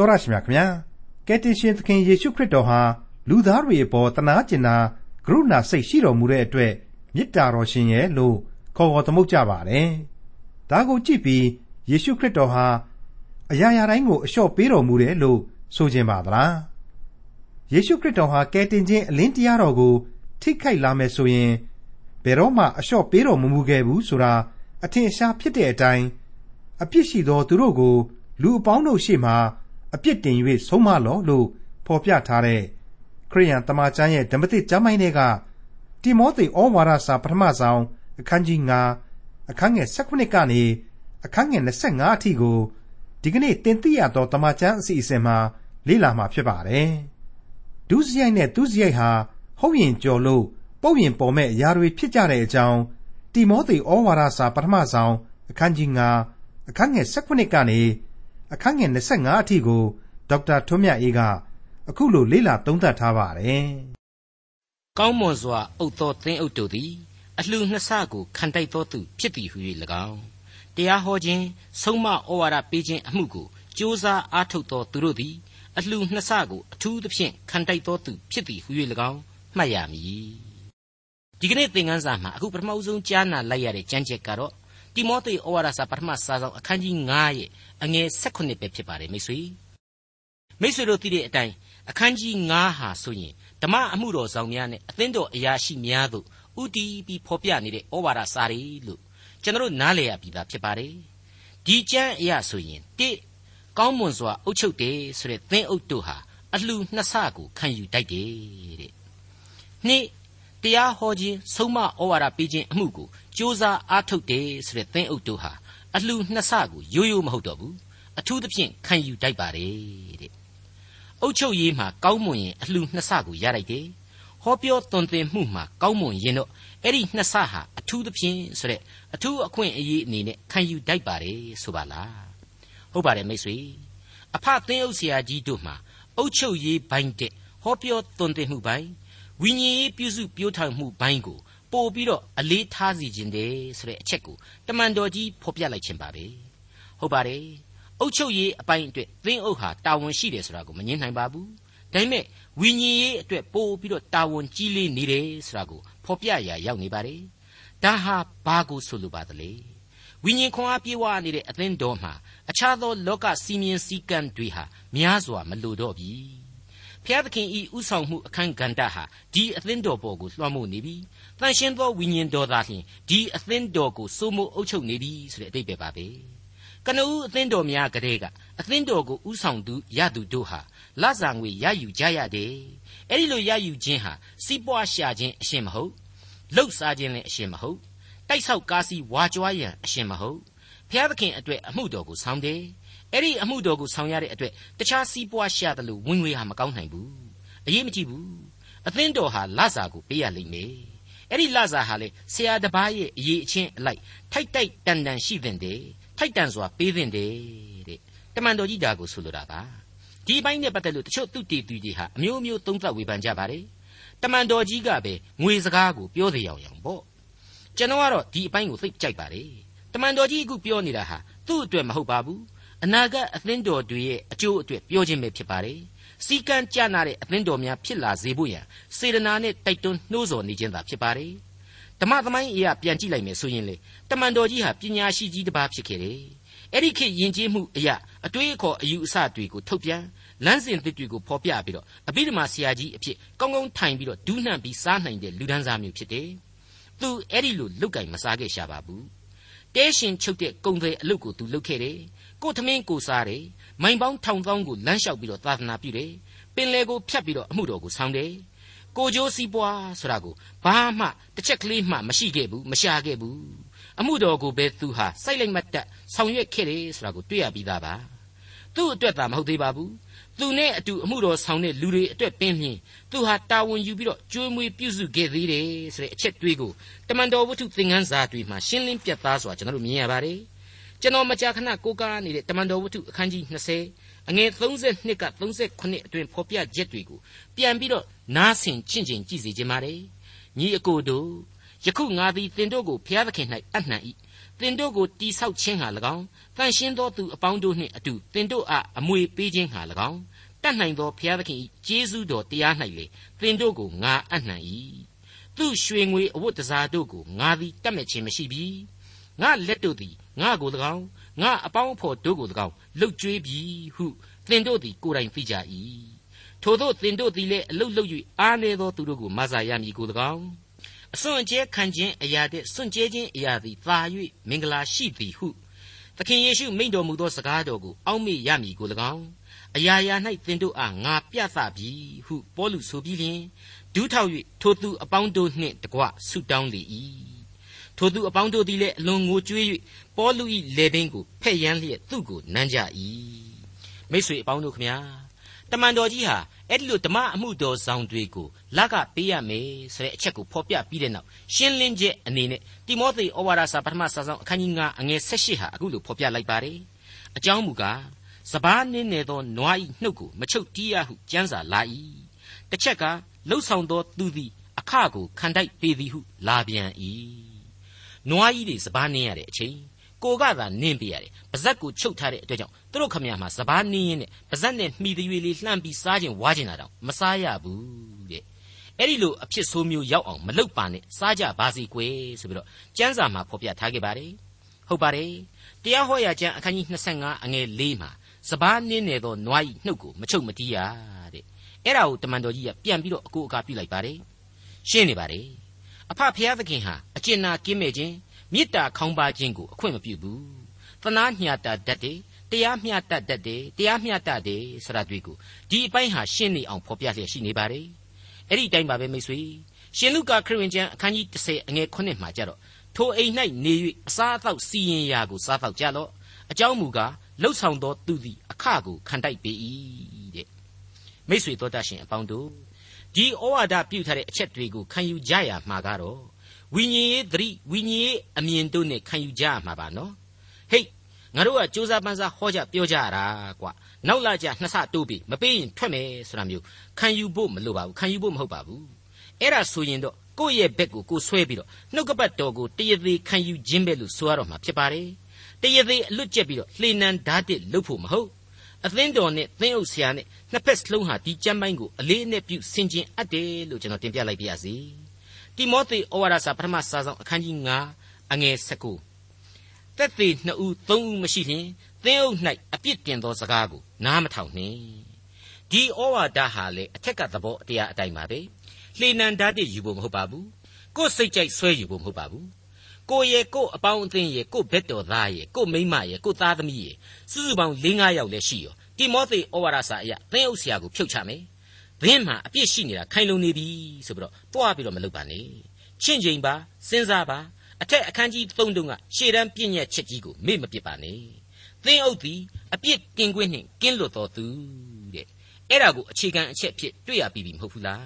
တော်ရရှိမြခင်ဗျာကယ်တင်ရှင်သခင်ယေရှုခရစ်တော်ဟာလူသားတွေအပေါ်တနာကျင်နာကရုဏာစိတ်ရှိတော်မူတဲ့အတွက်မေတ္တာတော်ရှင်ရဲ့လို့ခေါ်ခေါ်သမုတ်ကြပါတယ်ဒါကိုကြည့်ပြီးယေရှုခရစ်တော်ဟာအရာရာတိုင်းကိုအလျှော့ပေးတော်မူတယ်လို့ဆိုခြင်းပါသလားယေရှုခရစ်တော်ဟာကယ်တင်ခြင်းအလင်းတရားတော်ကို ထိခိုက်လာမယ်ဆိုရင်ဘယ်တော့မှအလျှော့ပေးတော်မမူခဲ့ဘူးဆိုတာအထင်ရှားဖြစ်တဲ့အတိုင်းအပြစ်ရှိသောသူတို့ကို လူအပေါင်းတို့ရှေ့မှာ အပြစ်တင်၍ဆုံးမလော့လို့ဖော်ပြထားတဲ့ခရိယန်တမန်ကျမ်းရဲ့ဓမ္မသစ်ကျမ်းပိုင်းတွေကတိမောသေဩဝါဒစာပထမဆုံးအခန်းကြီး9အခန်းငယ်16ကနေအခန်းငယ်25အထိကိုဒီကနေ့တင်ပြရသောတမန်ကျမ်းအစီအစဉ်မှာလေ့လာမှာဖြစ်ပါတယ်။ဒုစရိုက်နဲ့သူစရိုက်ဟာဟုတ်ရင်ကြော်လို့ပုတ်ရင်ပေါ်မဲ့အရာတွေဖြစ်ကြတဲ့အကြောင်းတိမောသေဩဝါဒစာပထမဆုံးအခန်းကြီး9အခန်းငယ်16ကနေ အခန်းငယ်25အထိကိုဒေါက်တာထွန်းမြတ်အေးကအခုလိုလေ့လာသုံးသပ်ထားပါတယ်။ကောင်းမွန်စွာအုပ်သောသင်းအုပ်တို့သည်အလှနှစ်ဆကိုခံတိုက်သောသူဖြစ်သည်ဟု၍၎င်းတရားဟောခြင်းဆုံးမဩဝါဒပေးခြင်းအမှုကိုကြိုးစားအားထုတ်သောသူတို့သည်အလှနှစ်ဆကိုအထူးသဖြင့်ခံတိုက်သောသူဖြစ်သည်ဟု၍၎င်းမှတ်ရမည်ဒီကနေ့သင်ခန်းစာမှာအခုပထမဆုံးကြားနာလိုက်ရတဲ့ကြံချက်ကတော့ တိမောသေဩဝါဒစာပထမစာဆောင်အခန်းကြီး9ရဲ့အငယ်16ပဲဖြစ်ပါတယ်မိတ်ဆွေမိတ်ဆွေတို့သိတဲ့အတိုင်းအခန်းကြီး9ဟာဆိုရင်ဓမ္မအမှုတော်ဆောင်များနဲ့အသင်းတော်အရာရှိများတို့ဥတီးပြီးဖော်ပြနေတဲ့ဩဝါဒစာတွေလို့ကျွန်တော်နားလည်ရပြီသားဖြစ်ပါတယ်ဒီကျမ်းအရာဆိုရင်တိကောင်းမွန်စွာအုပ်ချုပ်တယ်ဆိုတဲ့သင်းအုပ်တို့ဟာအလှနှစ်ဆကိုခံယူတတ်တယ်တဲ့နှစ် တရားဟောခြင်းဆုံးမဩဝါဒပေးခြင်းအမှုကိုစ조사အားထုတ်တယ်ဆိုတဲ့သင်းအုပ်တို့ဟာအလှနှစ်ဆကိုရိုးရိုးမဟုတ်တော့ဘူးအထူးသဖြင့်ခံယူတတ်ပါတယ်တဲ့အုတ်ချုပ်ရေးမှာကောင်းမွန်ရင်အလှနှစ်ဆကိုရလိုက်တယ်ဟောပြောသွန်သင်မှုမှာကောင်းမွန်ရင်တော့အဲ့ဒီနှစ်ဆဟာအထူးသဖြင့်ဆိုတဲ့အထူးအခွင့်အရေးအနေနဲ့ခံယူတတ်ပါတယ်ဆိုပါလားဟုတ်ပါတယ်မိတ်ဆွေအဖသင်းအုပ်ဆရာကြီးတို့မှာအုတ်ချုပ်ရေးဘိုင်းတဲ့ဟောပြောသွန်သင်မှုဘိုင်း ဝိညာဉ်ရေးပြုစုပြောထောင်မှုဘိုင်းကိုပို့ပြီးတော့အလေးထားစီခြင်းတယ်ဆိုတဲ့အချက်ကိုတမန်တော်ကြီးဖော်ပြလိုက်ခြင်းပါပဲဟုတ်ပါတယ်အုတ်ချုပ်ရေးအပိုင်းအတွက်သင်းအုပ်ဟာတာဝန်ရှိတယ်ဆိုတာကိုမငြင်းနိုင်ပါဘူးဒါပေမဲ့ဝိညာဉ်ရေးအတွက်ပို့ပြီးတော့တာဝန်ကြီးလေးနေတယ်ဆိုတာကိုဖော်ပြရာရောက်နေပါတယ်ဒါဟာဘာကိုဆိုလိုပါသလဲဝိညာဉ်ခွန်အားပြေဝနေတဲ့အသင်းတော်မှာအခြားသောလောကစီမင်းစည်းကမ်းတွေဟာများစွာမလိုတော့ပြီ ဖျားသခင်ဤဥဆောင်မှုအခန်းကဏ္ဍဟာဒီအသင်းတော်ပေါ်ကိုလွှမ်းမိုးနေပြီတန်ရှင်းသောဝိညာဉ်တော်သာလျှင်ဒီအသင်းတော်ကိုစိုးမိုးအုပ်ချုပ်နေပြီဆိုတဲ့အတိတ်ပဲပါပဲကနဦးအသင်းတော်များကလေးကအသင်းတော်ကိုဥဆောင်သူရသူတို့ဟာလဆာငွေရယူကြရတယ်အဲ့ဒီလိုရယူခြင်းဟာစီးပွားရှာခြင်းအရှင်မဟုတ်လှုပ်ရှားခြင်းလည်းအရှင်မဟုတ်တိုက်ဆောက်ကားစီဝါကြွားရန်အရှင်မဟုတ်ဖျားသခင်အတွက်အမှုတော်ကိုဆောင်တယ် အဲ့ဒီအမှုတော်ကိုဆောင်ရတဲ့အတွက်တခြားစီးပွားရှာတယ်လို့ဝင်ငွေဟာမကောင်းနိုင်ဘူးအရေးမကြီးဘူးအသင်းတော်ဟာလစာကိုပေးရလိမ့်မယ်အဲ့ဒီလစာဟာလေဆရာတပားရဲ့အရေးအချင်းအလိုက်ထိုက်တိုက်တန်တန်ရှိတဲ့တယ်ထိုက်တန်စွာပေးတဲ့တယ်တဲ့တမန်တော်ကြီးဒါကိုဆိုလိုတာပါဒီအပိုင်းနဲ့ပတ်သက်လို့တချို့သူတည်သူတွေဟာအမျိုးမျိုးသုံးသပ်ဝေဖန်ကြပါတယ်တမန်တော်ကြီးကပဲငွေစကားကိုပြောသေးအောင်ရောင်ပေါ့ကျွန်တော်ကတော့ဒီအပိုင်းကိုသိကြိုက်ပါတယ်တမန်တော်ကြီးအခုပြောနေတာဟာသူ့အတွက်မဟုတ်ပါဘူး အနာဂတ်အသင်းတော်တွေရဲ့အကျိုးအတွက်ပြောခြင်းပဲဖြစ်ပါတယ်စီကံကြနာတဲ့အသင်းတော်များဖြစ်လာစေဖို့ရန်စေတနာနဲ့တိုက်တွန်းနှိုးဆော်နေခြင်းသာဖြစ်ပါတယ်ဓမ္မသမိုင်းအရာပြန်ကြည့်လိုက်မယ်ဆိုရင်လေတမန်တော်ကြီးဟာပညာရှိကြီးတစ်ပါးဖြစ်ခဲ့တယ်အဲ့ဒီခေတ်ယဉ်ကျေးမှုအရာအတွေးအခေါ်အယူအဆတွေကိုထုတ်ပြန်လမ်းစဉ်သစ်တွေကိုဖော်ပြပြီးတော့အဘိဓမ္မာဆရာကြီးအဖြစ်ကောင်းကောင်းထိုင်ပြီးတော့ဒူးနှံပြီးစားနိုင်တဲ့လူဒန်းစားမျိုးဖြစ်တယ်။သူအဲ့ဒီလိုလုတ်ကင်မစားခဲ့ရှာပါဘူး။ တဲရှင်ချုပ်တဲ့ကုံတွေအလုတ်ကိုသူလုတ်ခဲ့တယ်။ကိုသမင်းကိုစားတယ်။မိုင်ပေါင်းထောင်သောင်းကိုလမ်းလျှောက်ပြီးတော့သာသနာပြုတယ်။ပင်လေကိုဖြတ်ပြီးတော့အမှုတော်ကိုဆောင်တယ်။ကိုကြိုးစီးပွားဆိုတာကိုဘာမှတစ်ချက်ကလေးမှမရှိခဲ့ဘူးမရှာခဲ့ဘူးအမှုတော်ကိုပဲသူဟာစိုက်လိုက်မတ်တက်ဆောင်ရွက်ခဲ့တယ်ဆိုတာကိုတွေ့ရပြီးသားပါသူ့အတွက်သာမဟုတ်သေးပါဘူး သူနဲ့အတူအမှုတော်ဆောင်တဲ့လူတွေအတွက်ပင်ဖြင့်သူဟာတာဝန်ယူပြီးတော့ကြွေးမွေးပြုစုခဲ့သေးတယ်ဆိုတဲ့အချက်တွေးကိုတမန်တော်ဝတ္ထုသင်ခန်းစာတွေမှာရှင်းလင်းပြသစွာကျွန်တော်တို့မြင်ရပါတယ်ကျွန်တော်မကြာခဏကိုးကားနေတဲ့တမန်တော်ဝတ္ထုအခန်းကြီး20အငယ်32က38အတွင်ဖော်ပြချက်တွေကိုပြန်ပြီးတော့နားဆင်ချင့်ချင်ကြည့်စေခြင်းပါတယ်ညီအကိုတို့ယခုငါသည်သင်တို့ကိုဘုရားသခင်၌အပ်နှံ၏ သသင်တို့ကိုတိဆောက်ခြင်းဟာ၎င်းတန်ရှင်းသောသူအပေါင်းတို့နှင့်အတူသင်တို့အားအမွေပေးခြင်းဟာ၎င်းတတ်နိုင်သောဘုရားသခင်၏ကျေးဇူးတော်တရား၌လေသင်တို့ကိုငါအနှံ့၏သူရွှေငွေအဝတ်တစားတို့ကိုငါသည်တတ်မဲ့ခြင်းမရှိပြီငါလက်တို့သည်ငါကို၎င်းငါအပေါင်းအဖော်တို့ကို၎င်းလှုပ်ကြွေးပြီဟုသင်တို့သည်ကိုယ်တိုင်သိကြ၏ထို့သောသင်တို့သည်လည်းအလုတ်လုတ်၍အားနေသောသူတို့ကိုမဆာရမည်ကို၎င်း အစွန့်အကျဲခံခြင်းအရာတဲ့စွန့်ကြဲခြင်းအရာသည်သာ၍မင်္ဂလာရှိသည်ဟုသခင်ယေရှုမိန့်တော်မူသောစကားတော်ကိုအောက်မေ့ရမည်ကို၎င်းအရာရာ၌သင်တို့အားငါပြသပြီဟုပေါလုဆိုပြီးလျှင်ဒူးထောက်၍ထိုသူအပေါင်းတို့နှင့်တကွဆုတောင်းလေ၏ထိုသူအပေါင်းတို့သည်လည်းအလွန်ငိုကြွေး၍ပေါလု၏လေပင်ကိုဖဲ့ရန်လျက်သူ့ကိုနမ်းကြ၏မိတ်ဆွေအပေါင်းတို့ခမညာ တမန်တော်ကြီးဟာအဲ့ဒီလိုဓမ္မအမှုတော်ဆောင်တွေကိုလကပေးရမယ်ဆိုတဲ့အချက်ကိုဖော်ပြပြီးတဲ့နောက်ရှင်းလင်းချက်အနေနဲ့တိမောသေဩဝါဒစာပထမစာဆောင်အခန်းကြီး9အငယ်16ဟာအခုလိုဖော်ပြလိုက်ပါတယ်အကြောင်းမူကားစပားနင်းနေသောနွားဤနှုတ်ကိုမချုပ်တီးရဟုကြမ်းစာလာ၏တစ်ချက်ကလှုပ်ဆောင်သောသူသည်အခကိုခံတိုက်ပေသည်ဟုလာပြန်၏နွားကြီးတွေစပားနင်းရတဲ့အချိန် ကိုကသာနင်းပြရတယ်ပါဇက်ကိုချုပ်ထားတဲ့အတွက်ကြောင့်သူတို့ခမရမှာစပားနင်းရင်နဲ့ပါဇက်နဲ့မှီသွေးလေးလှမ်းပြီးစားခြင်းဝါခြင်းတာတော့မစားရဘူးတဲ့အဲ့ဒီလိုအဖြစ်ဆိုးမျိုးရောက်အောင်မလုပ်ပါနဲ့စားကြပါစီကွယ်ဆိုပြီးတော့ကျမ်းစာမှာဖော်ပြထားခဲ့ပါတယ်ဟုတ်ပါတယ်တရားဟောရာကျမ်းအခန်းကြီး25အငယ်၄မှာစပားနင်းနေသောနွားဤနှုတ်ကိုမချုပ်မတီးရတဲ့အဲ့ဒါကိုတမန်တော်ကြီးကပြန်ပြီးတော့အကိုအကာပြုလိုက်ပါတယ်ရှင်းနေပါတယ်အဖဖျားသခင်ဟာအကျဉ်းနာကင်းမဲ့ခြင်း မေတ္တာခေါင်းပါခြင်းကိုအခွင့်မပြုဘူးသနာညှာတာတတ်တယ်တရားမျှတတတ်တယ်တရားမျှတတယ်ဆိုတာတွေ့ကိုဒီအပိုင်းဟာရှင်းနေအောင်ဖော်ပြလျက်ရှိနေပါတယ်အဲ့ဒီအတိုင်းပါပဲမိတ်ဆွေရှင်လုကာခရစ်ဝင်ကျမ်းအခန်းကြီး30အငယ်9မှာကြတော့ထိုအိမ်၌နေ၍အစားအသောက်စီရင်ရာကိုစားတော့ကြလော့အကြောင်းမူကားလှုပ်ဆောင်သောသူသည်အခကိုခံတိုက်ပေ၏တဲ့မိတ်ဆွေတို့တတ်ရှင်အပေါင်းတို့ဒီဩဝါဒပြုထားတဲ့အချက်တွေကိုခံယူကြရမှာကတော့ ဝိညာဉ်ရေးသတိဝိညာဉ်ရေးအမြင်တို့နဲ့ခံယူကြရမှာပါနော်ဟေ့ငါတို့ကစူးစမ်းပန်းစားဟောကြပြောကြရတာကွာနောက်လာကြနှစ်ဆတိုးပြီးမပေးရင်ထွက်မယ်ဆိုတာမျိုးခံယူဖို့မလိုပါဘူးခံယူဖို့မဟုတ်ပါဘူးအဲ့ဒါဆိုရင်တော့ကိုယ့်ရဲ့ဘက်ကိုကိုဆွဲပြီးတော့နှုတ်ကပတ်တော်ကိုတရသေးခံယူခြင်းပဲလို့ဆိုရတော့မှာဖြစ်ပါတယ်တရသေးအလွတ်ကျက်ပြီးတော့လှေနံဓာတ်တစ်လုပ်ဖို့မဟုတ်အသင်းတော်နဲ့သင်းအုပ်ဆရာနဲ့နှစ်ဖက်စလုံးဟာဒီကျမ်းပိုင်းကိုအလေးအနက်ပြုဆင်ခြင်အပ်တယ်လို့ကျွန်တော်တင်ပြလိုက်ပါရစေ တိမောသေဩဝါဒစာပထမစာဆောင်အခန်းကြီး9အငယ်19တက်သေးနှစ်ဦးသုံးဦးမရှိလျင်သင်းအုပ်၌အပြစ်တင်သောစကားကိုနားမထောင်နှင့်ဒီဩဝါဒဟာလေအထက်ကသဘောတရားအတိုင်းပါပဲလှေနံဓာတ်ယူဖို့မဟုတ်ပါဘူးကိုယ်စိတ်ကြိုက်ဆွဲယူဖို့မဟုတ်ပါဘူးကိုရဲ့ကိုအပေါင်းအသင်းရဲ့ကိုဘက်တော်သားရဲ့ကိုမိမရဲ့ကိုသားသမီးရဲ့စုစုပေါင်း၄၅ယောက်လည်းရှိရောတိမောသေဩဝါဒစာအရသင်းအုပ်ဆရာကိုဖြုတ်ချမယ် ဘင်းမှာအပြစ်ရှိနေတာခိုင်လုံနေပြီဆိုပြီးတော့တွားပြီးတော့မလုပ်ပါနဲ့ချင့်ချိန်ပါစဉ်းစားပါအထက်အခန်းကြီး၃တုန်းကရှေ့တန်းပြည့်ညက်ချက်ကြီးကိုမေ့မပစ်ပါနဲ့သင်းအုပ်သည်အပြစ်ကင်ကွင်းနှင့်ကင်းလွတ်တော်သူတဲ့အဲ့ဒါကိုအခြေခံအချက်ဖြစ်တွေ့ရပြီမဟုတ်ဘူးလား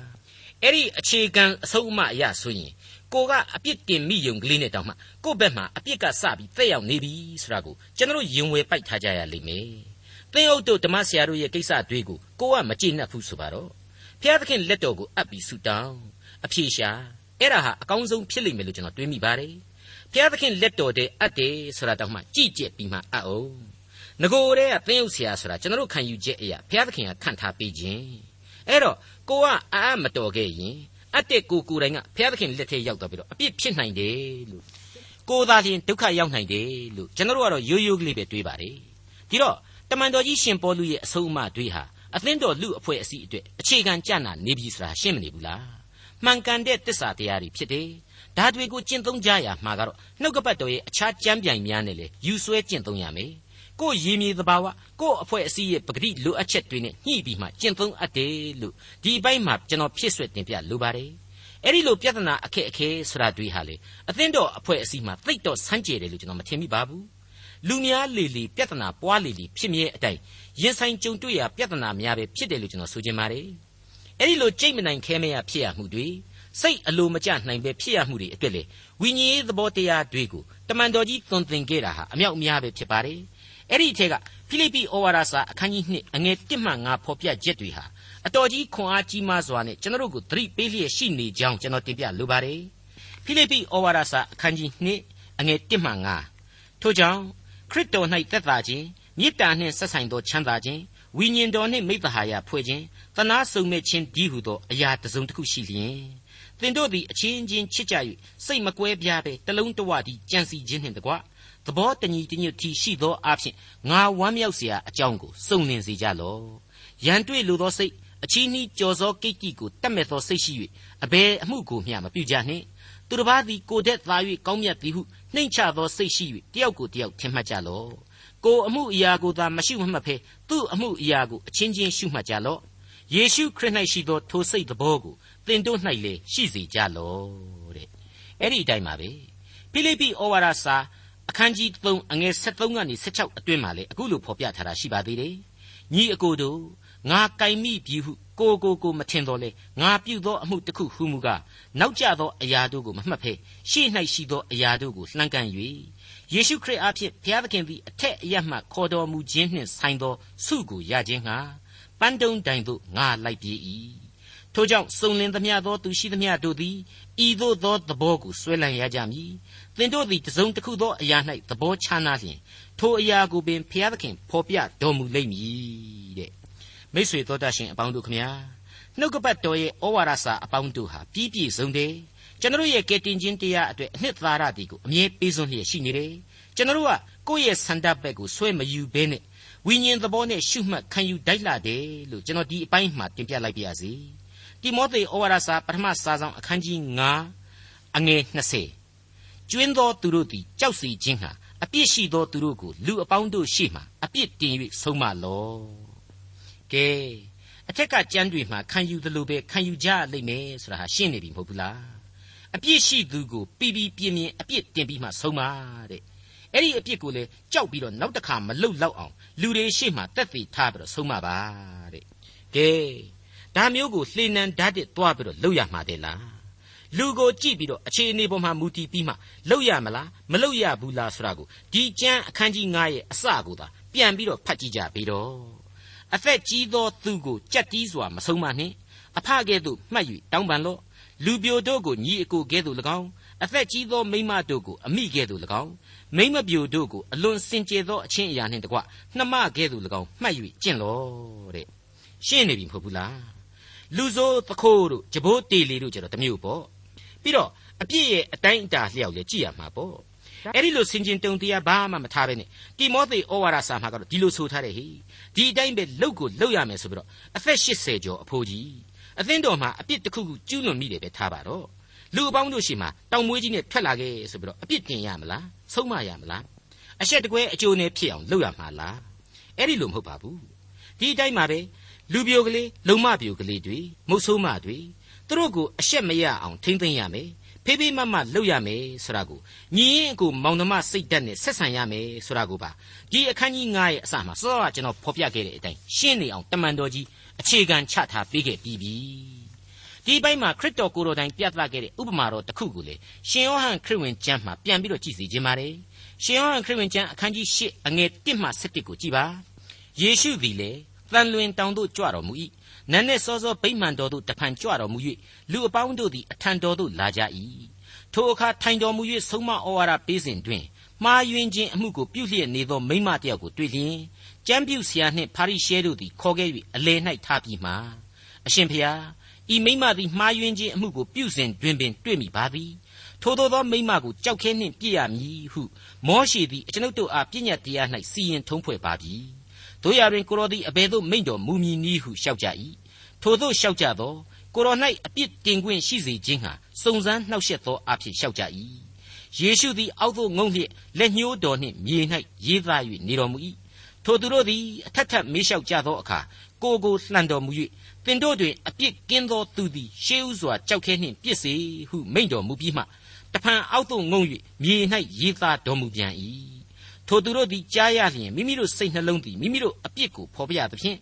အဲ့ဒီအခြေခံအဆုံးအမအရဆိုရင်ကိုကအပြစ်တင်မိယုံကလေးနဲ့တောင်မှကို့ဘက်မှာအပြစ်ကစပြီးသက်ရောက်နေပြီဆိုတာကိုကျွန်တော်ရင်ဝယ်ပိုက်ထားကြရလိမ့်မယ်သင်းအုပ်တို့ဓမ္မဆရာတို့ရဲ့ကိစ္စတွေကိုကိုကမကြည့်နှက်ဘူးဆိုပါတော့ ဖျားသခင်လက်တော်ကိုအပ်ပြီးဆူတောင်းအဖြေရှာအဲ့ဒါဟာအကောင်းဆုံးဖြစ်လိမ့်မယ်လို့ကျွန်တော်တွေးမိပါတယ်ဖျားသခင်လက်တော်တဲ့အပ်တယ်ဆိုတာတောင်မှကြည့်ကျက်ပြီးမှအပ်အောင်ငကိုယ်တည်းကသင်းဥဆရာဆိုတာကျွန်တော်တို့ခံယူချက်အရာဘုရားသခင်ကခန့်ထားပေးခြင်းအဲ့တော့ကိုကအအမတော်ခဲ့ရင်အတက်ကိုကိုယ်တိုင်ကဘုရားသခင်လက်ထဲရောက်တော့ပြီးတော့အပြစ်ဖြစ်နိုင်တယ်လို့ကိုယ်သာလျှင်ဒုက္ခရောက်နိုင်တယ်လို့ကျွန်တော်တို့ကတော့ရိုးရိုးကလေးပဲတွေးပါတယ်ဒီတော့တမန်တော်ကြီးရှင်ပေါလုရဲ့အဆုံးအမတွေးဟာ အသင်းတော်လူအဖွဲ့အစည်းအတွက်အခြေခံကြနာနေပြီဆိုတာရှင်းမနေဘူးလားမှန်ကန်တဲ့တစ္ဆာတရားတွေဖြစ်တယ်ဒါတွေကိုကျင့်သုံးကြရမှာကတော့နှုတ်ကပတ်တော်ရဲ့အခြားကြမ်းပြိုင်များနဲ့လေယူဆွဲကျင့်သုံးရမယ်ကိုယ်ရည်မြေသဘာဝကိုယ်အဖွဲ့အစည်းရဲ့ပဂတိလိုအပ်ချက်တွေနဲ့ညှိပြီးမှကျင့်သုံးအပ်တယ်လို့ဒီအပိုင်းမှာကျွန်တော်ဖြစ်ဆွဲတင်ပြလိုပါတယ်အဲ့ဒီလိုပြဿနာအခက်အခဲဆိုတာတွေဟာလေအသင်းတော်အဖွဲ့အစည်းမှာသိတော့ဆန်းကျယ်တယ်လို့ကျွန်တော်မထင်မိပါဘူး လူများလေလေပြဿနာပွားလေလေဖြစ်မြဲအတိုင်းရင်ဆိုင်ကြုံတွေ့ရပြဿနာများပဲဖြစ်တယ်လို့ကျွန်တော်ဆိုချင်ပါတယ်အဲ့ဒီလိုကြိတ်မနိုင်ခဲမရဖြစ်ရမှုတွေစိတ်အလိုမကျနိုင်ပဲဖြစ်ရမှုတွေအတွက်လေဝိညာဉ်ရေးသဘောတရားတွေကိုတမန်တော်ကြီးသွန်သင်ခဲ့တာဟာအမြောက်အများပဲဖြစ်ပါတယ်အဲ့ဒီအထက်ကဖိလိပ္ပိဩဝါဒစာအခန်းကြီး2အငယ်1မှ9ဖော်ပြချက်တွေဟာအတော်ကြီးခွန်အားကြီးမားစွာနဲ့ကျွန်တော်တို့ကိုသတိပေးလျက်ရှိနေကြောင်းကျွန်တော်တင်ပြလိုပါတယ်ဖိလိပ္ပိဩဝါဒစာအခန်းကြီး2အငယ်1မှ9ထို့ကြောင့် ခရစ်တော်၌သက်သာခြင်းမေတ္တာနှင့်ဆက်ဆိုင်သောချမ်းသာခြင်းဝိညာဉ်တော်နှင့်မိတ္တဟာယဖွဲ့ခြင်းတနာစုံမဲ့ခြင်းဒီဟုသောအရာတစ်စုံတစ်ခုရှိလျင်သင်တို့သည်အချင်းချင်းချစ်ကြ၍စိတ်မကွဲပြားဘဲတလုံးတဝတည်းကြံစီခြင်းနှင့်တကွသဘောတညီတညွတ်တီရှိသောအဖြစ်ငါဝမ်းမြောက်เสียအကြောင်းကိုစုံလင်စေကြလော့ရန်တွေ့လိုသောစိတ်အချီးနှီးကြော်စောကိတ်ကိကိုတတ်မဲ့သောစိတ်ရှိ၍အဘယ်အမှုကိုမျှမပြုကြနှင့်သူတစ်ပါးသည်ကိုယ်တည်းသာ၍ကောင်းမြတ်သည်ဟု နှိမ့်ချသောစိတ်ရှိ၍တယောက်ကိုတယောက်ထင်မှတ်ကြလော့ကိုအမှုအရာကိုသာမရှိမှတ်ဖဲသူ့အမှုအရာကိုအချင်းချင်းရှုမှတ်ကြလော့ယေရှုခရစ်၌ရှိသောထိုစိတ်သဘောကိုသင်တို့၌လည်းရှိစေကြလော့တဲ့အဲ့ဒီအတိုင်းပါပဲဖိလိပ္ပိဩဝါဒစာအခန်းကြီး3အငယ်73ကနေ16အတွင်းမှာလည်းအခုလိုဖော်ပြထားတာရှိပါသေးတယ်ညီအကိုတို့ ငါကြိုင်မိပြီဟုကိုကိုကိုမထင်တော်လေငါပြုသောအမှုတစ်ခုဟုမူကားနောက်ကျသောအရာတို့ကိုမမှတ်ဖဲရှေ့၌ရှိသောအရာတို့ကိုလှမ်းကန်၍ယေရှုခရစ်အားဖြင့်ဘုရားသခင်သည်အထက်အရမှခေါ်တော်မူခြင်းနှင့်ဆိုင်သောဆုကိုရခြင်းငှာပန်းတုံးတိုင်သို့ငါလိုက်ပြေး၏ထို့ကြောင့်စုံလင်သမျှသောသူရှိသမျှတို့သည်ဤသို့သောသဘောကိုဆွဲလန်းရကြမည်သင်တို့သည်တစုံတစ်ခုသောအရာ၌သဘောချနာလျင်ထိုအရာကိုပင်ဘုရားသခင်ဖော်ပြတော်မူလိမ့်မည်တဲ့ မိတ်ဆွေတော်တတ်ရှင်အပေါင်းတို့ခမညာနှုတ်ကပတ်တော်ရဲ့ဩဝါဒစာအပေါင်းတို့ဟာပြည့်ပြည့်စုံတယ်ကျွန်တော်ရဲ့ကယ်တင်ခြင်းတရားအတွက်အနှစ်သာရတီကိုအမြဲပေးစွန့်လျက်ရှိနေတယ်ကျွန်တော်ကကိုယ့်ရဲ့ဆန္ဒဘက်ကိုဆွဲမယူဘဲနဲ့ဝိညာဉ်သဘောနဲ့ရှုမှတ်ခံယူတိုက်လာတယ်လို့ကျွန်တော်ဒီအပိုင်းမှာတင်ပြလိုက်ပါရစေတိမောသေဩဝါဒစာပထမစာဆောင်အခန်းကြီး9အငယ်20ကျွင်းသောသူတို့သည်ကြောက်စီခြင်းဟာအပြစ်ရှိသောသူတို့ကိုလူအပေါင်းတို့ရှေ့မှအပြစ်တင်၍ဆုံးမလော့ ကဲအထက်ကကြမ်းတွေမှာခံယူသလိုပဲခံယူကြလိမ့်မယ်ဆိုတာဟာရှင်းနေပြီမဟုတ်ဘူးလားအပြစ်ရှိသူကိုပြီးပြီးပြင်းပြင်းအပြစ်တင်ပြီးမှဆုံးမတဲ့အဲ့ဒီအပြစ်ကိုလေကြောက်ပြီးတော့နောက်တစ်ခါမလုတ်လောက်အောင်လူတွေရှေ့မှာတက်သေးထားပြီးတော့ဆုံးမပါတဲ့ကဲဒါမျိုးကိုလှေနံဓာတ်တစ်သွားပြီးတော့လှုပ်ရမှာတဲ့လားလူကိုကြည့်ပြီးတော့အခြေအနေပေါ်မှာမူတည်ပြီးမှလှုပ်ရမလားမလှုပ်ရဘူးလားဆိုတာကိုဒီကျမ်းအခန်းကြီး9ရဲ့အစကိုသာပြန်ပြီးတော့ဖတ်ကြည့်ကြပြီးတော့ အသက်ကြီးသောသူကိုကြက်တီးစွာမဆုံးမနှင့်အဖကဲ့သို့မှတ်၍တောင်းပန်လော့လူပြိုတို့ကိုညီအကိုကဲ့သို့၎င်းအသက်ကြီးသောမိမတို့ကိုအမိကဲ့သို့၎င်းမိမပြိုတို့ကိုအလွန်စင်ကြယ်သောအချင်းအရာနှင့်တကွနှမကဲ့သို့၎င်းမှတ်၍ကျင့်လော့တဲ့ရှင်းနေပြီမဟုတ်ဘူးလားလူဆိုးသခိုးတို့ဂျဘိုးတေလီတို့ကျတော့တမျိုးပေါ့ပြီးတော့အပြည့်ရဲ့အတိုင်းအတာလျောက်လေကြည့်ရမှာပေါ့ အဲ့ဒီလိုစင်ကျင်တုံတရားဘာမှမထားပဲနဲ့တိမောသေဩဝါဒစာမှာကတော့ဒီလိုဆိုထားတယ်ဟိဒီအတိုင်းပဲလှုပ်ကိုလှုပ်ရမယ်ဆိုပြီးတော့အသက်80ကျော်အဖိုးကြီးအသင်းတော်မှာအပြစ်တစ်ခုခုကျူးလွန်မိတယ်ပဲထားပါတော့လူအပေါင်းတို့ရှိမှတောင်မွေးကြီးနဲ့ထွက်လာခဲ့ဆိုပြီးတော့အပြစ်တင်ရမလားဆုံးမရမလားအရှက်တကွဲအကျိုးနဲ့ဖြစ်အောင်လုပ်ရမှာလားအဲ့ဒီလိုမဟုတ်ပါဘူးဒီအတိုင်းမှာပဲလူပြိုကလေးလုံမပြိုကလေးတွေမုတ်ဆိုးမတွေသူတို့ကိုအရှက်မရအောင်ထိမ့်သိမ့်ရမယ် ဖေးဖေးမမလုပ်ရမယ်ဆိုတာကိုညီရင်အကိုမောင်နှမစိတ်ဓာတ်နဲ့ဆက်ဆံရမယ်ဆိုတာကိုပါဒီအခန်းကြီး9ရဲ့အစမှာစောစောကကျွန်တော်ဖော်ပြခဲ့တဲ့အတိုင်းရှင်းနေအောင်တမန်တော်ကြီးအခြေခံချထားပေးခဲ့ပြီးပြီဒီဘက်မှာခရစ်တော်ကိုယ်တော်တိုင်ပြသခဲ့တဲ့ဥပမာတော်တစ်ခုကိုလေရှင်ယောဟန်ခရစ်ဝင်ကျမ်းမှာပြန်ပြီးတော့ကြည့်စီခြင်းပါတယ်ရှင်ယောဟန်ခရစ်ဝင်ကျမ်းအခန်းကြီး8အငယ်1မှ7ကိုကြည်ပါယေရှုသည်လေတန်လွင်တောင်သို့ကြွတော်မူ၏ နန်းနှင့်စောစောဗိမှန်တော်သို့တဖန်ကြွတော်မူ၍လူအပေါင်းတို့သည်အထံတော်သို့လာကြ၏ထိုအခါထိုင်တော်မူ၍ဆုံးမဩဝါဒပေးစဉ်တွင်မှားယွင်းခြင်းအမှုကိုပြုလျက်နေသောမိမတယောက်ကိုတွေ့လျင်ကျမ်းပြုဆရာနှင့်ဖာရိရှဲတို့သည်ခေါ်ခဲ့၍အလယ်၌ထားပြီးမှအရှင်ဖျားဤမိမသည်မှားယွင်းခြင်းအမှုကိုပြုစဉ်တွင်ပင်တွေ့မိပါသည်ထိုသောသောမိမကိုကြောက်ခဲနှင့်ပြည့်ရမည်ဟုမောရှိသည်အကျွန်ုပ်တို့အားပြည့်ညတ်တရား၌စီရင်ထုံးဖွဲ့ပါပြီ တို့ရတွင်ကိုရောသည်အဘယ်သို့မိန့်တော်မူမည်နည်းဟုလျှောက်ကြ၏ထိုသို့လျှောက်ကြသောကိုရော၌အပြစ်တင်ခွင့်ရှိစေခြင်းဟာစုံစမ်းနှောက်ယှက်သောအဖြစ်လျှောက်ကြ၏ယေရှုသည်အောက်သို့ငုံလျက်လက်ညှိုးတော်နှင့်မြေ၌ရေးသား၍နေတော်မူ၏ထိုသူတို့သည်အထက်ထပ်မေးလျှောက်ကြသောအခါကိုကိုလှန်တော်မူ၍သင်တို့တွင်အပြစ်ကင်းသောသူသည်ရှေးဥစွာကြောက်ခဲနှင့်ပြစ်စေဟုမိန့်တော်မူပြီးမှတဖန်အောက်သို့ငုံ၍မြေ၌ရေးသားတော်မူပြန်၏ ထိုသူတို့သည်ကြားရလျင်မိမိတို့စိတ်နှလုံးသည်မိမိတို့အပြစ်ကိုဖော်ပြသဖြင့်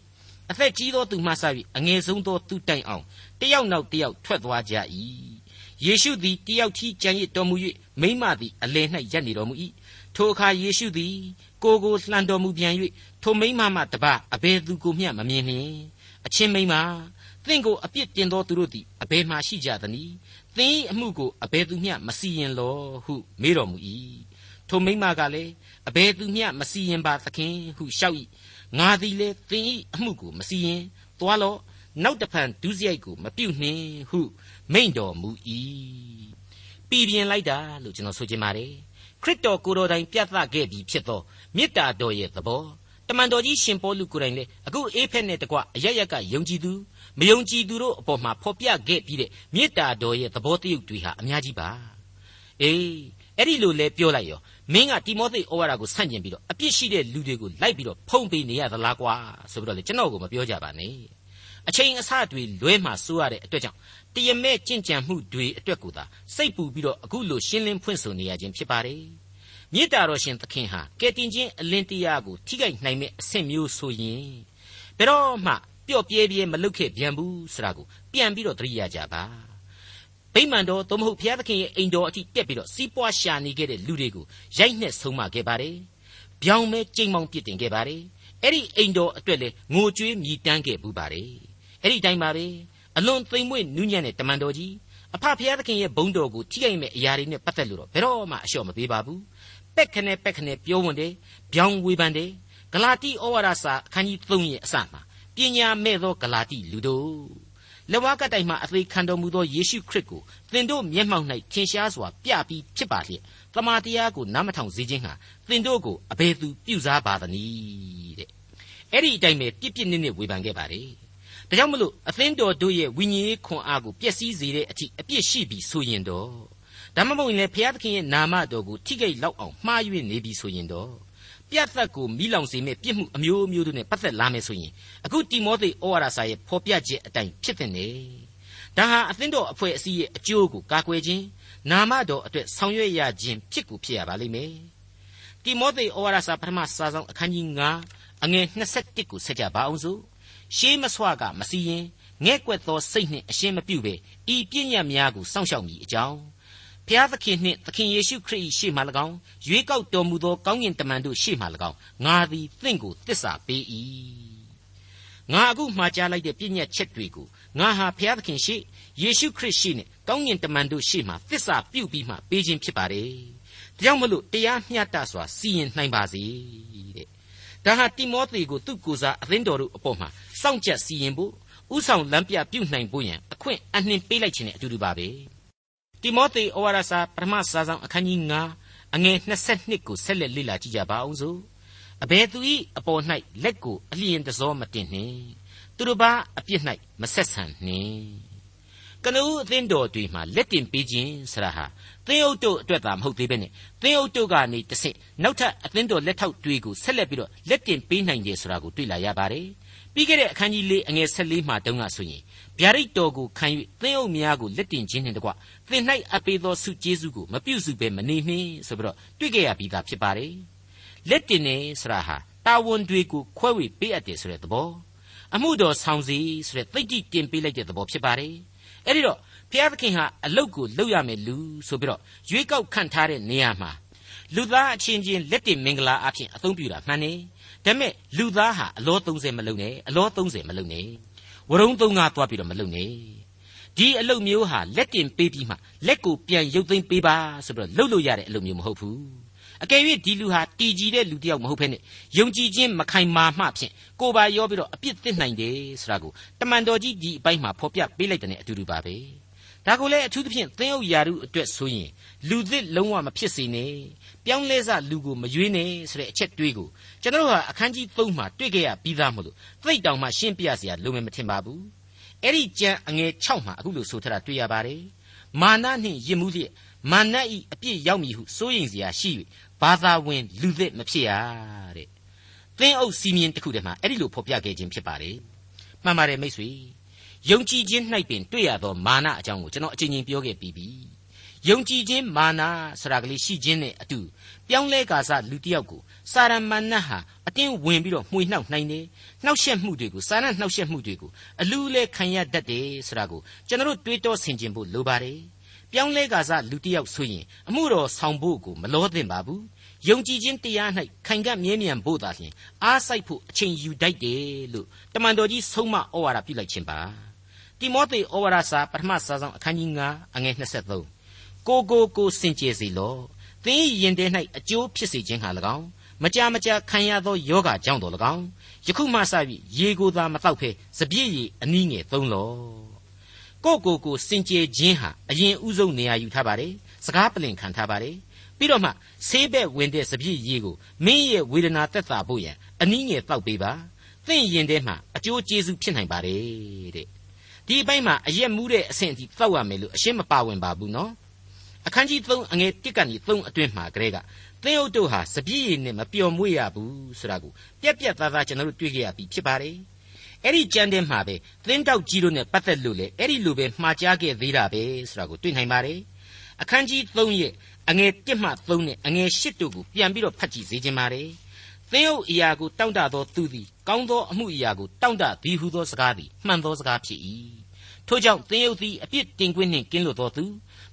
အသက်ကြီးသောသူမှစ၍အငယ်ဆုံးသောသူတိုင်အောင်တယောက်နောက်တယောက်ထွက်သွားကြ၏ယေရှုသည်တယောက်ထီးကြံရစ်တော်မူ၍မိမသည်အလယ်၌ရပ်နေတော်မူ၏ထိုအခါယေရှုသည်ကိုကိုလှန်တော်မူပြန်၍ထိုမိမမှတပါအဘယ်သူကိုမျှမမြင်နှင့်အချင်းမိမသင်ကိုအပြစ်တင်သောသူတို့သည်အဘယ်မှရှိကြသနည်းသင်၏အမှုကိုအဘယ်သူမျှမစီရင်လောဟုမေးတော်မူ၏ထိုမိမကလည်း အဘယ်သူမျှမစီရင်ပါသခင်ဟုလျှောက်၏ငါသည်လေသင်၏အမှုကိုမစီရင်သွားလော့နောက်တဖန်ဒုစရိုက်ကိုမပြုတ်နှင့်ဟုမိန့်တော်မူ၏ပြည်ပြင်းလိုက်တာလို့ကျွန်တော်ဆိုချင်ပါတယ်ခရစ်တော်ကိုယ်တော်တိုင်ပြသခဲ့ပြီးဖြစ်သောမေတ္တာတော်ရဲ့သဘောတမန်တော်ကြီးရှင်ပေါလုကိုယ်တိုင်လေအခုအေဖက်နဲ့တကွအရရက်ကယုံကြည်သူမယုံကြည်သူတို့အပေါ်မှာဖော်ပြခဲ့ပြီးတဲ့မေတ္တာတော်ရဲ့သဘောတရုပ်တွေဟာအများကြီးပါအေး အဲ့ဒီလိုလဲပြောလိုက်ရောမင်းကတိမောသေဩဝါဒကိုဆန့်ကျင်ပြီးတော့အပြစ်ရှိတဲ့လူတွေကိုလိုက်ပြီးတော့ဖုံးပေးနေရသလားကွာဆိုပြီးတော့လေကျွန်တော်ကိုမပြောကြပါနဲ့အချိန်အဆတွေလွဲမှစိုးရတဲ့အတွက်ကြောင့်တရမဲ့ကြင့်ကြံမှုတွေအတွက်ကိုသာစိတ်ပူပြီးတော့အခုလိုရှင်းလင်းဖွင့်ဆိုနေရခြင်းဖြစ်ပါတယ်မေတ္တာတော်ရှင်သခင်ဟာကယ်တင်ခြင်းအလင်းတရားကိုထိခိုက်နိုင်မဲ့အဆင့်မျိုးဆိုရင်ဘယ်တော့မှပျော့ပြဲပြဲမလုပ်ခဲ့ပြန်ဘူးဆိုတာကိုပြန်ပြီးတော့သတိရကြပါ ဗိမာန်တော်သို့မဟုတ်ဘုရားသခင်ရဲ့အိမ်တော်အထိတက်ပြီးတော့စီးပွားရှာနေခဲ့တဲ့လူတွေကိုရိုက်နှက်ဆုံးမခဲ့ပါတယ်။ပြောင်းမဲကြိမ်မောင်ပြစ်တင်ခဲ့ပါတယ်။အဲ့ဒီအိမ်တော်အတွက်လေငိုကြွေးမြည်တမ်းခဲ့ဘူးပါတယ်။အဲ့ဒီတိုင်းပါပဲအလွန်သိမ်မွေ့နူးညံ့တဲ့တမန်တော်ကြီးအဖဖျားသခင်ရဲ့ဘုန်းတော်ကိုထိခိုက်မဲ့အရာတွေနဲ့ပတ်သက်လို့တော့ဘယ်တော့မှအလျှော့မပေးပါဘူး။ပက်ခနဲ့ပက်ခနဲ့ပြောဝင်တယ်။ပြောင်းဝေဖန်တယ်။ဂလာတိဩဝါဒစာအခန်းကြီး3ရဲ့အစမှာပညာမဲ့သောဂလာတိလူတို့ လက်ဝါးကတိုင်မှအသေးခံတော်မူသောယေရှုခရစ်ကိုသင်တို့မျက်မှောက်၌ထင်ရှားစွာပြပြီးဖြစ်ပါလျက်တမန်တရားကိုနားမထောင်စေခြင်းဟာသင်တို့ကိုအဘယ်သူပြုစားပါသနည်းတဲ့အဲ့ဒီအတိုင်းပဲပြစ်ပြစ်နစ်နစ်ဝေဖန်ခဲ့ပါတယ်ဒါကြောင့်မလို့အသင်းတော်တို့ရဲ့ဝိညာဉ်ရေးခွန်အားကိုပျက်စီးစေတဲ့အထိအပြစ်ရှိပြီးဆိုရင်တော့ဒါမှမဟုတ်ရင်လည်းဘုရားသခင်ရဲ့နာမတော်ကိုထိခိုက်လောက်အောင်မှားယွင်းနေပြီဆိုရင်တော့ ပြတ်သက်ကိုမိလောင်စေမဲ့ပြစ်မှုအမျိုးမျိုးတို့နဲ့ပတ်သက်လာမယ်ဆိုရင်အခုတိမောသေဩဝါဒစာရဲ့ဖော်ပြချက်အတိုင်းဖြစ်တဲ့နေဒါဟာအသင်းတော်အဖွဲ့အစည်းရဲ့အကျိုးကိုကာကွယ်ခြင်းနာမတော်အတွက်ဆောင်ရွက်ရခြင်းဖြစ်ကိုဖြစ်ရပါလိမ့်မယ်တိမောသေဩဝါဒစာပထမစာဆောင်အခန်းကြီး9အငယ်21ကိုဆက်ကြပါအောင်စို့ရှေးမဆွကမစီရင်ငဲ့ကွက်သောစိတ်နှင့်အရှင်းမပြုပဲဤပြည့်ညတ်များကိုစောင့်ရှောက်မိအကြောင်း ဖျားသခင်နှင့်သခင်ယေရှုခရစ်၏ရှေ့မှ၎င်းရွေးကောက်တော်မူသောကောင်းကင်တမန်တို့ရှေ့မှ၎င်းငါသည်သင်ကိုတစ္ဆာပေး၏ငါအခုမှာကြားလိုက်တဲ့ပြည့်ညတ်ချက်တွေကိုငါဟာဖျားသခင်ရှေ့ယေရှုခရစ်ရှေ့နဲ့ကောင်းကင်တမန်တို့ရှေ့မှတစ္ဆာပြုပြီးမှပေးခြင်းဖြစ်ပါတယ်ဒါကြောင့်မလို့တရားမျှတစွာစီရင်နိုင်ပါစေတဲ့ဒါဟာတိမောသေကိုသူ့ကိုယ်စားအသင်းတော်တို့အပေါ်မှာစောင့်ကြပ်စီရင်ဖို့ဥဆောင်လမ်းပြပြုနိုင်ဖို့ရန်အခွင့်အနှင်ပေးလိုက်ခြင်းနဲ့အတူတူပါပဲ တိမောသေဩဝါဒစာပထမစာဆောင်အခန်းကြီး9အငယ်22ကိုဆက်လက်လေ့လာကြည့်ကြပါအောင်စို့အဘယ်သူ၏အပေါ်၌လက်ကိုအလျင်တစောမတင်နှင့်သူတို့ဘာအပြစ်၌မဆက်ဆံနှင့်ကနဦးအသင်းတော်တွေမှာလက်တင်ပေးခြင်းဆရာဟာသင်းအုပ်တို့အတွက်သာမဟုတ်သေးပဲနဲ့သင်းအုပ်တို့ကနေတဆင့်နောက်ထပ်အသင်းတော်လက်ထောက်တွေကိုဆက်လက်ပြီးတော့လက်တင်ပေးနိုင်တယ်ဆိုတာကိုတွေ့လာရပါတယ်ပြီးခဲ့တဲ့အခန်းကြီး၄အငယ်၁၄မှာတုန်းကဆိုရင် ဗျာဒိတ်တော်ကိုခံ၍သင်းအုပ်များကိုလက်တင်ခြင်းနှင့်တကွသင်၌အပ်ပေးသောဆုကျေးဇူးကိုမပြုစုဘဲမနေနှင့်ဆိုပြီးတော့တွေ့ကြရပြီးသားဖြစ်ပါတယ်လက်တင်နေဆိုတာဟာတာဝန်တွေကိုခွဲဝေပေးအပ်တယ်ဆိုတဲ့သဘောအမှုတော်ဆောင်စီဆိုတဲ့သိတိတင်ပေးလိုက်တဲ့သဘောဖြစ်ပါတယ်အဲ့ဒီတော့ဘုရားသခင်ဟာအလုတ်ကိုလုပ်ရမယ်လူဆိုပြီးတော့ရွေးကောက်ခန့်ထားတဲ့နေရာမှာလူသားအချင်းချင်းလက်တင်မင်္ဂလာအဖြစ်အသုံးပြုတာမှန်တယ်ဒါပေမဲ့လူသားဟာအလော30မလုံနဲ့အလော30မလုံနဲ့ ဝရုံသုံးကားသွားပြီးတော့မလုံနဲ့ဒီအလုပ်မျိုးဟာလက်တင်ပေးပြီးမှလက်ကိုပြန်ရုပ်သိမ်းပေးပါဆိုပြီးတော့လှုပ်လို့ရတဲ့အလုပ်မျိုးမဟုတ်ဘူးအကယ်၍ဒီလူဟာတည်ကြည်တဲ့လူတစ်ယောက်မဟုတ်ဘဲနဲ့ယုံကြည်ခြင်းမခိုင်မာမှဖြင့်ကိုယ်ပါရောပြီးတော့အပြစ်သစ်နိုင်တယ်ဆိုတာကိုတမန်တော်ကြီးဒီအပိုင်းမှာဖော်ပြပေးလိုက်တဲ့အတူတူပါပဲဒါကိုလည်းအထူးသဖြင့်သင်းအုပ်ယာရုအတွက်ဆိုရင်လူသစ်လုံးဝမဖြစ်စေနဲ့ ပြောင်းလဲစလူကိုမရွေးနဲ့ဆိုတဲ့အချက်တွေးကိုကျွန်တော်တို့ဟာအခန်းကြီး3မှာတွေ့ခဲ့ရပြီးသားမို့လို့သိတောင်မှရှင်းပြစရာလိုမယ်မထင်ပါဘူးအဲ့ဒီကြံအငယ်6မှာအခုလိုဆိုထားတာတွေ့ရပါတယ်မာနနှင့်ယစ်မှုလျက်မာနဤအပြစ်ရောက်မည်ဟုစိုးရိမ်စရာရှိ၍ဘာသာဝင်လူသစ်မဖြစ်ရတဲ့သင်းအုပ်စီမင်းတစ်ခုတည်းမှာအဲ့ဒီလိုဖော်ပြခဲ့ခြင်းဖြစ်ပါတယ်မှန်ပါတယ်မိတ်ဆွေယုံကြည်ခြင်း၌ပင်တွေ့ရသောမာနအကြောင်းကိုကျွန်တော်အချိန်ချင်းပြောခဲ့ပြီးပြီ ယုံကြည်ခြင်းမာနဆိုတာကလေးရှိခြင်းနဲ့အတူပြောင်းလဲကာစလူတစ်ယောက်ကိုစာရမဏတ်ဟာအတင်းဝင်ပြီးတော့မှွေနှောက်နိုင်တယ်နှောက်ယှက်မှုတွေကိုစာရနှောက်ယှက်မှုတွေကိုအလူလဲခံရတတ်တယ်ဆိုတာကိုကျွန်တော်တို့တွေးတောဆင်ခြင်ဖို့လိုပါတယ်ပြောင်းလဲကာစလူတစ်ယောက်ဆိုရင်အမှုတော်ဆောင်ဖို့ကိုမလောသင့်ပါဘူးယုံကြည်ခြင်းတရား၌ခိုင်ကပ်မြဲမြံဖို့သာလျှင်အားစိုက်ဖို့အချိန်ယူတတ်တယ်လို့တမန်တော်ကြီးဆုံးမဩဝါဒပြုလိုက်ခြင်းပါတိမောသေဩဝါဒစာပထမစာဆောင်အခန်းကြီး9အငယ်23 ကိုကိုကိုစင်ကြယ်စီလောသသင်၏ယင်တဲ၌အကျိုးဖြစ်စေခြင်းဟာ၎င်းမကြာမကြာခံရသောယောဂကြောင့်တော်၎င်းယခုမှစပြီးရေကိုသာမတောက်ဖဲစပြည့်ရည်အနည်းငယ်သုံးလောကိုကိုကိုစင်ကြယ်ခြင်းဟာအရင်ဥဆုံးနေရာယူထားပါတယ်စကားပလင်ခံထားပါတယ်ပြီးတော့မှဆေးဘက်ဝင်တဲ့စပြည့်ရည်ကိုမင်းရဲ့ဝေဒနာသက်သာဖို့ရန်အနည်းငယ်တောက်ပေးပါသင်ရင်ထဲမှာအကျိုးကျေးဇူးဖြစ်နိုင်ပါတယ်တဲ့ဒီအပိုင်းမှာအရက်မူးတဲ့အဆင့်အထိတောက်ရမယ်လို့အရှင်းမပါဝင်ပါဘူးနော် အခန်းကြီး3အငယ်1ကနေ3အတွင်းမှာကလေးကသင်းအုပ်တို့ဟာစပြည့်ရည်နဲ့မပျော်မွေ့ရဘူးဆိုတာကိုပြက်ပြက်သားသားကျွန်တော်တို့တွေ့ကြရပြီဖြစ်ပါတယ်အဲ့ဒီကြမ်းတဲ့မှာပဲသင်းတောက်ကြီးတို့နဲ့ပတ်သက်လို့လေအဲ့ဒီလိုပဲမှားကြားခဲ့သေးတာပဲဆိုတာကိုတွေ့နိုင်ပါတယ်အခန်းကြီး3ရဲ့အငယ်1မှ3နဲ့အငယ်8တို့ကိုပြန်ပြီးတော့ဖတ်ကြည့်စေချင်ပါတယ်သင်းအုပ်အရာကိုတောင့်တသောသူသည်ကောင်းသောအမှုအရာကိုတောင့်တသည်ဟုသောစကားသည်မှန်သောစကားဖြစ်၏ထို့ကြောင့်သင်းအုပ်သည်အပြစ်တင်ခွင့်နှင့်ကင်းလွတ်သောသူ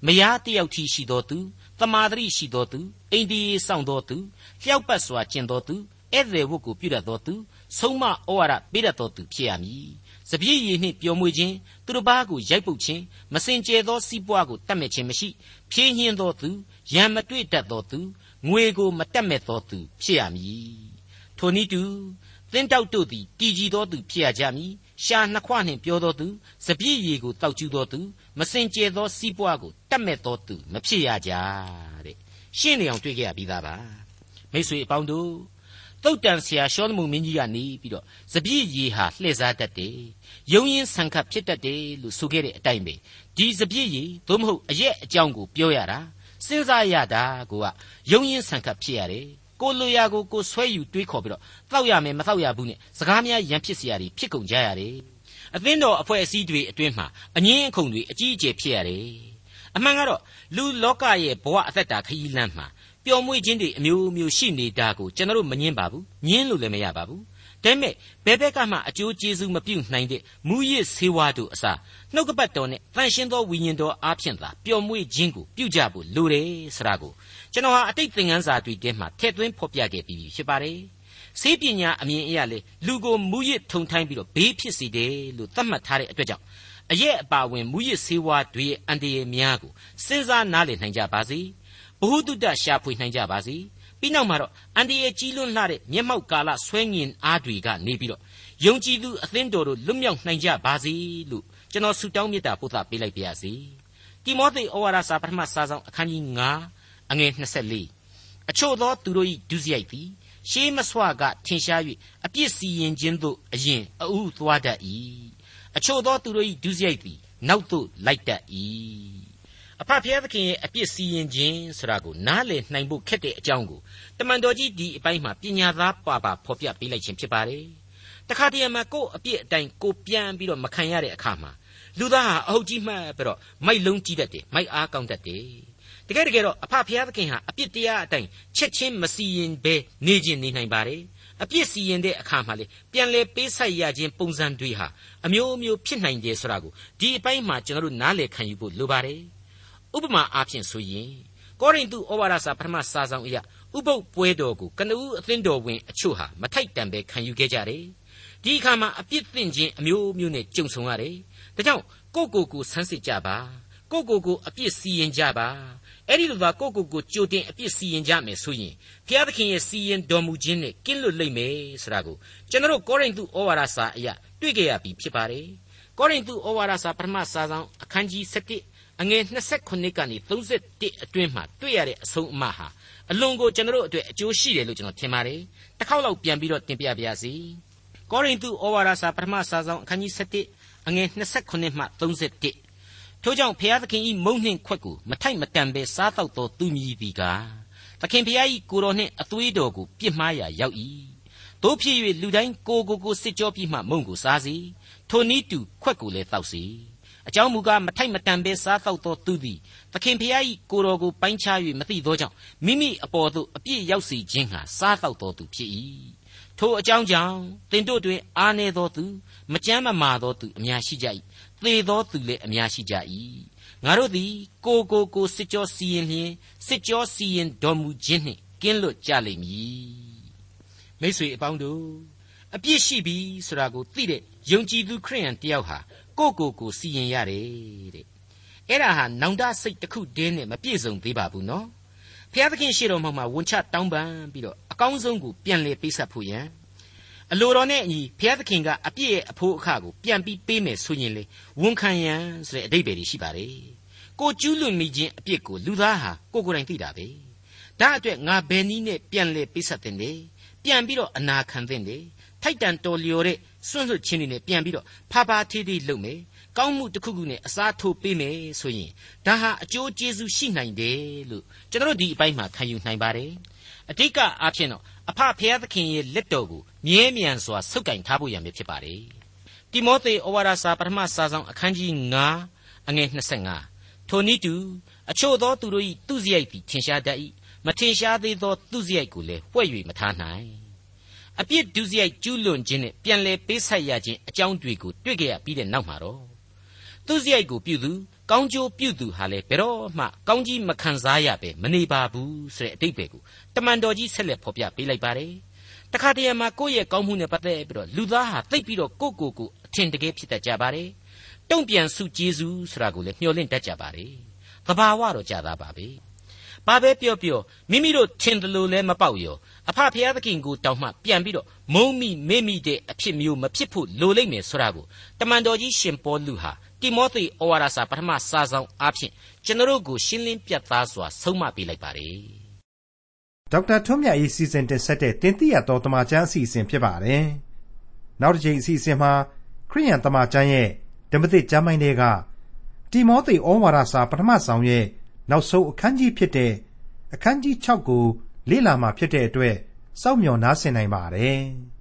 မယားတယောက်ထီရှိသောသူတမာတရိရှိသောသူအိန္ဒိယစောင့်သောသူလျှောက်ပတ်စွာကျင့်သောသူဧည့်သည်ဝတ်ကိုပြုတတ်သောသူဆုံးမဩဝါဒပေးတတ်သောသူဖြစ်ရမည်စပြည့်ရည်နှင့်ပျော်မွေ့ခြင်းသူတစ်ပါးကိုရိုက်ပုတ်ခြင်းမစင်ကြဲသောစီးပွားကိုတတ်မဲ့ခြင်းမရှိဖြင်းညင်းသောသူရံမတွေ့တတ်သောသူငွေကိုမတတ်မဲ့သောသူဖြစ်ရမည်ထိုနည်းတူသင်းတောက်တို့သည်တည်ကြည်သောသူဖြစ်ရကြမည် ရှာနှစ်ခွနှင့်ပြောသောသူစပြည့်ရည်ကိုတောက်ကျူးသောသူမစင်ကြဲသောစီးပွားကိုတတ်မဲ့သောသူမဖြစ်ရကြတဲ့ရှင်းနေအောင်တွေ့ကြရပြီးသားပါမိတ်ဆွေအပေါင်းတို့တုတ်တန်ဆရာရှောလမုန်မင်းကြီးကနေပြီးတော့စပြည့်ရည်ဟာလှည့်စားတတ်တယ်။ယုံရင်ဆန်ခတ်ဖြစ်တတ်တယ်လို့ဆိုခဲ့တဲ့အတိုင်းပဲဒီစပြည့်ရည်သို့မဟုတ်အရက်အကြောင်းကိုပြောရတာစဉ်းစားရတာကိုကယုံရင်ဆန်ခတ်ဖြစ်ရတယ်။ ကိုလိုရာကိုကိုဆွဲယူတွေးခေါ်ပြီးတော့တောက်ရမယ်မတောက်ရဘူးနဲ့စကားများရန်ဖြစ်စရာတွေဖြစ်ကုန်ကြရတယ်အသင်းတော်အဖွဲ့အစည်းတွေအတွင်းမှာအငင်းအခုန်တွေအကြီးအကျယ်ဖြစ်ရတယ်အမှန်ကတော့လူလောကရဲ့ဘဝအသက်တာခရီးလမ်းမှာပျော်မွေ့ခြင်းတွေအမျိုးမျိုးရှိနေတာကိုကျွန်တော်မငင်းပါဘူးငင်းလို့လည်းမရပါဘူးဒါပေမဲ့ဘယ်ဘက်ကမှအကျိုးကျေးဇူးမပြုနိုင်တဲ့မူရစ်ဆေးဝါးတို့အစားနှုတ်ကပတ်တော်နဲ့တန်ရှင်းသောဝိညာဉ်တော်အားဖြင့်သာပျော်မွေ့ခြင်းကိုပြုကြဖို့လိုတယ်ဆရာကို ကျွန်တော်ဟာအတိတ်သင်ခန်းစာတွေထဲမှာထည့်သွင်းဖော်ပြခဲ့ပြီးဖြစ်ပါတယ်ဆေးပညာအမြင်အရလေလူကိုမူရစ်ထုံထိုင်းပြီးတော့ဘေးဖြစ်စေတယ်လို့သတ်မှတ်ထားတဲ့အတွက်ကြောင့်အရက်အပါဝင်မူရစ်ဆေးဝါးတွေရဲ့အန္တရာယ်များကိုစဉ်းစားနားလည်နိုင်ကြပါစေ။ဘ ഹു တုတရှာဖွေနိုင်ကြပါစေပြီးနောက်မှာတော့အန်ဒီရဲ့ကြီးလွန်းလှတဲ့မျက်မှောက်ကာလဆွဲငင်အားတွေကနေပြီးတော့ယုံကြည်သူအသင်းတော်တို့လွတ်မြောက်နိုင်ကြပါစေလို့ကျွန်တော်ဆုတောင်းမေတ္တာပို့သပေးလိုက်ပါရစေတိမောသေဩဝါဒစာပထမစာဆောင်အခန်းကြီး9 အငယ်24အချို့သောသူတို့၏ဒုစရိုက်သည်ရှေးမဆွကထင်ရှား၍အပြစ်စီရင်ခြင်းသို့အရင်အဥသွားတတ်၏အချို့သောသူတို့၏ဒုစရိုက်သည်နောက်သို့လိုက်တတ်၏အဖဖျားသခင်ရဲ့အပြစ်စီရင်ခြင်းဆိုတာကိုနားလည်နိုင်ဖို့ခက်တဲ့အကြောင်းကိုတမန်တော်ကြီးဒီအပိုင်းမှာပညာသားပါပါဖော်ပြပေးလိုက်ခြင်းဖြစ်ပါတယ်။တခါတည်းမှာကိုယ့်အပြစ်အတိုင်းကိုပြန်ပြီးတော့မခံရတဲ့အခါမှာလူသားဟာအဟုတ်ကြီးမှတ်ပြီးတော့မိုက်လုံးကြီးတတ်တယ်မိုက်အားကောင်းတတ်တယ်။ တကယ်တကယ်တော့အဖဖျားသခင်ဟာအပြစ်တရားအတိုင်းချက်ချင်းမစီရင်ဘဲနေခြင်းနေနိုင်ပါတယ်။အပြစ်စီရင်တဲ့အခါမှာလေပြန်လဲပေးဆိုင်ရခြင်းပုံစံတွေဟာအမျိုးမျိုးဖြစ်နိုင်တယ်ဆိုတာကိုဒီအပိုင်းမှာကျွန်တော်တို့နားလည်ခံယူဖို့လိုပါတယ်။ဥပမာအားဖြင့်ဆိုရင်ကောရိန္သုဩဝါဒစာပထမစာဆောင်အရာဥပုပ်ပွဲတော်ကိုကနဦးအသင်းတော်ဝင်အချို့ဟာမထိုက်တန်ပဲခံယူခဲ့ကြတယ်ဒီအခါမှာအပြစ်သင့်ခြင်းအမျိုးမျိုးနဲ့ကြုံဆုံရတယ်ဒါကြောင့်ကိုကိုကိုဆန်းစစ်ကြပါ ကိုကိုကိုအပြစ်စီရင်ကြပါအဲ့ဒီလိုသာကိုကိုကိုကြိုတင်အပြစ်စီရင်ကြမယ်ဆိုရင်ဘုရားသခင်ရဲ့စီရင်တော်မူခြင်းနဲ့ကင်းလွတ်လိမ့်မယ်ဆိုတာကိုကျွန်တော်ကောရိန္သုဩဝါဒစာအရာတွေ့ကြရပြီဖြစ်ပါတယ်ကောရိန္သုဩဝါဒစာပထမစာဆောင်အခန်းကြီး7အငယ်29ကနေ31အတွင်းမှာတွေ့ရတဲ့အဆုံးအမဟာအလွန်ကိုကျွန်တော်တို့အတွက်အကျိုးရှိတယ်လို့ကျွန်တော်ထင်ပါတယ်တစ်ခေါက်လောက်ပြန်ပြီးတော့တင်ပြပါရစေကောရိန္သုဩဝါဒစာပထမစာဆောင်အခန်းကြီး7အငယ်29မှ31 ထို့ကြောင့်ဖျားသခင်ဤမုန်းနှင့်ခွက်ကိုမထိုက်မတန်ပဲစားတော့သောသူမြည်သည်ကားသခင်ဖျားဤကိုတော်နှင့်အသွေးတော်ကိုပြစ်မှားရာရောက်၏တို့ဖြစ်၍လူတိုင်းကိုကိုကိုစစ်ကြောပြီးမှမုံကိုစားစီထိုနည်းတူခွက်ကိုလည်းတောက်စီအကြောင်းမူကားမထိုက်မတန်ပဲစားတော့သောသူသည်သခင်ဖျား၏ကိုတော်ကိုပိုင်းခြား၍မသိသောကြောင့်မိမိအပေါ်သို့အပြစ်ရောက်စေခြင်းဟာစားတော့သောသူဖြစ်၏ထိုအကြောင်းကြောင့်တင်တို့တွင်အားနေသောသူမကြမ်းမမာသောသူအများရှိကြ၏ သေသောသူလည်းအများရှိကြ၏ငါတို့သည်ကိုကိုကိုစစ်ကြောစီရင်လျင်စစ်ကြောစီရင်တော်မူခြင်းနှင့်ကင်းလွတ်ကြလိမ့်မည်မိတ်ဆွေအပေါင်းတို့အပြစ်ရှိပြီဆိုတာကိုသိတဲ့ယုံကြည်သူခရိယန်တယောက်ဟာကိုကိုကိုစီရင်ရတယ်တဲ့အဲ့ဒါဟာနောင်တစိတ်တစ်ခုတည်းနဲ့မပြည့်စုံသေးပါဘူးနော်ဖျားသခင်ရှေ့တော်မှာဝန်ချတောင်းပန်ပြီးတော့အကောင်းဆုံးကိုပြန်လေပေးဆက်ဖို့ရန် အလိုတော်နဲ့အညီဘုရားသခင်ကအပြည့်ရဲ့အဖို့အခကိုပြန်ပြီးပေးမယ်ဆိုရင်လေဝန်ခံရန်ဆိုတဲ့အဓိပ္ပာယ်ရှိပါတယ်ကိုကျူးလွန်မိခြင်းအပြစ်ကိုလူသားဟာကိုကိုယ်တိုင်သိတာပဲဒါအတွက်ငါဘယ်နည်းနဲ့ပြန်လဲပေးဆက်တင်တယ်ပြန်ပြီးတော့အနာခံတင်တယ်ထိုက်တန်တော်လျော်တဲ့စွန့်လွတ်ခြင်းတွေနဲ့ပြန်ပြီးတော့ဖာဖာထေးထေးလုပ်မယ်ကောင်းမှုတစ်ခုခုနဲ့အစားထိုးပေးမယ်ဆိုရင်ဒါဟာအကျိုးကျေးဇူးရှိနိုင်တယ်လို့ကျွန်တော်တို့ဒီအပိုင်းမှာခံယူနိုင်ပါတယ်အတိတ်ကအားဖြင့်တော့အဖဖျားသခင်ရဲ့လက်တော်ကို မြဲမြံစွာဆုပ်ကင်ထားဖို့ရံဖြစ်ပါတယ်တိမောသေဩဝါဒစာပထမစာဆောင်အခန်းကြီး9အငယ်25ထိုနည်းတူအချို့သောသူတို့၏သူစရိုက်သည်ထင်ရှားတတ်၏မထင်ရှားသေးသောသူစရိုက်ကိုလည်းဝှဲ့၍မထားနိုင်အပြစ်ဒုစရိုက်ကျူးလွန်ခြင်းနဲ့ပြန်လည်ပေးဆက်ရခြင်းအကြောင်းတွေကိုတွေ့ကြရပြီးတဲ့နောက်မှာတော့သူစရိုက်ကိုပြုသူကောင်းကျိုးပြုသူဟာလည်းဘယ်တော့မှကောင်းကြီးမခံစားရပဲမနေပါဘူးဆိုတဲ့အတိတ်ပဲကိုတမန်တော်ကြီးဆက်လက်ဖော်ပြပေးလိုက်ပါတယ် တခါတည်းမှာကိုယ့်ရဲ့ကောင်းမှုနဲ့ပတ်သက်ပြီးတော့လူသားဟာသိပ်ပြီးတော့ကိုယ့်ကိုယ်ကိုအထင်တကယ်ဖြစ်တတ်ကြပါတယ်တုံ့ပြန်စုကျေးဇူးဆိုတာကိုလည်းမျှော်လင့်တတ်ကြပါတယ်သဘာဝတော့ကြာတာပါပဲဘာပဲပြောပြောမိမိတို့ထင်တယ်လို့လည်းမပေါက်ရောအဖဖျားသခင်ကိုတောင်းမှပြန်ပြီးတော့မုံမိမေ့မိတဲ့အဖြစ်မျိုးမဖြစ်ဖို့လိုလိမ့်မယ်ဆိုတာကိုတမန်တော်ကြီးရှင်ပေါလုဟာတိမောသေဩဝါဒစာပထမစာဆောင်အားဖြင့်ကျွန်တော်တို့ကိုရှင်းလင်းပြသစွာဆုံးမပေးလိုက်ပါတယ် ဒေါက်တာထွန်းမြတ်၏စီစဉ်တင်ဆက်တဲ့တင်ပြတော်တမချန်း အစီအစဉ် ဖြစ်ပါတယ် နောက်တစ်ချိန်အစီအစဉ်မှာ ခရိယန်တမချန်းရဲ့ ဓမ္မသစ်ကျမ်းပိုင်းတွေကတိမောသေဩဝါဒစာ ပထမဆောင်ရဲ့ နောက်ဆုံးအခန်းကြီးဖြစ်တဲ့ အခန်းကြီး6ကို လေ့လာမှဖြစ်တဲ့အတွက် စောင့်မျှော်နားဆင်နိုင်ပါတယ်။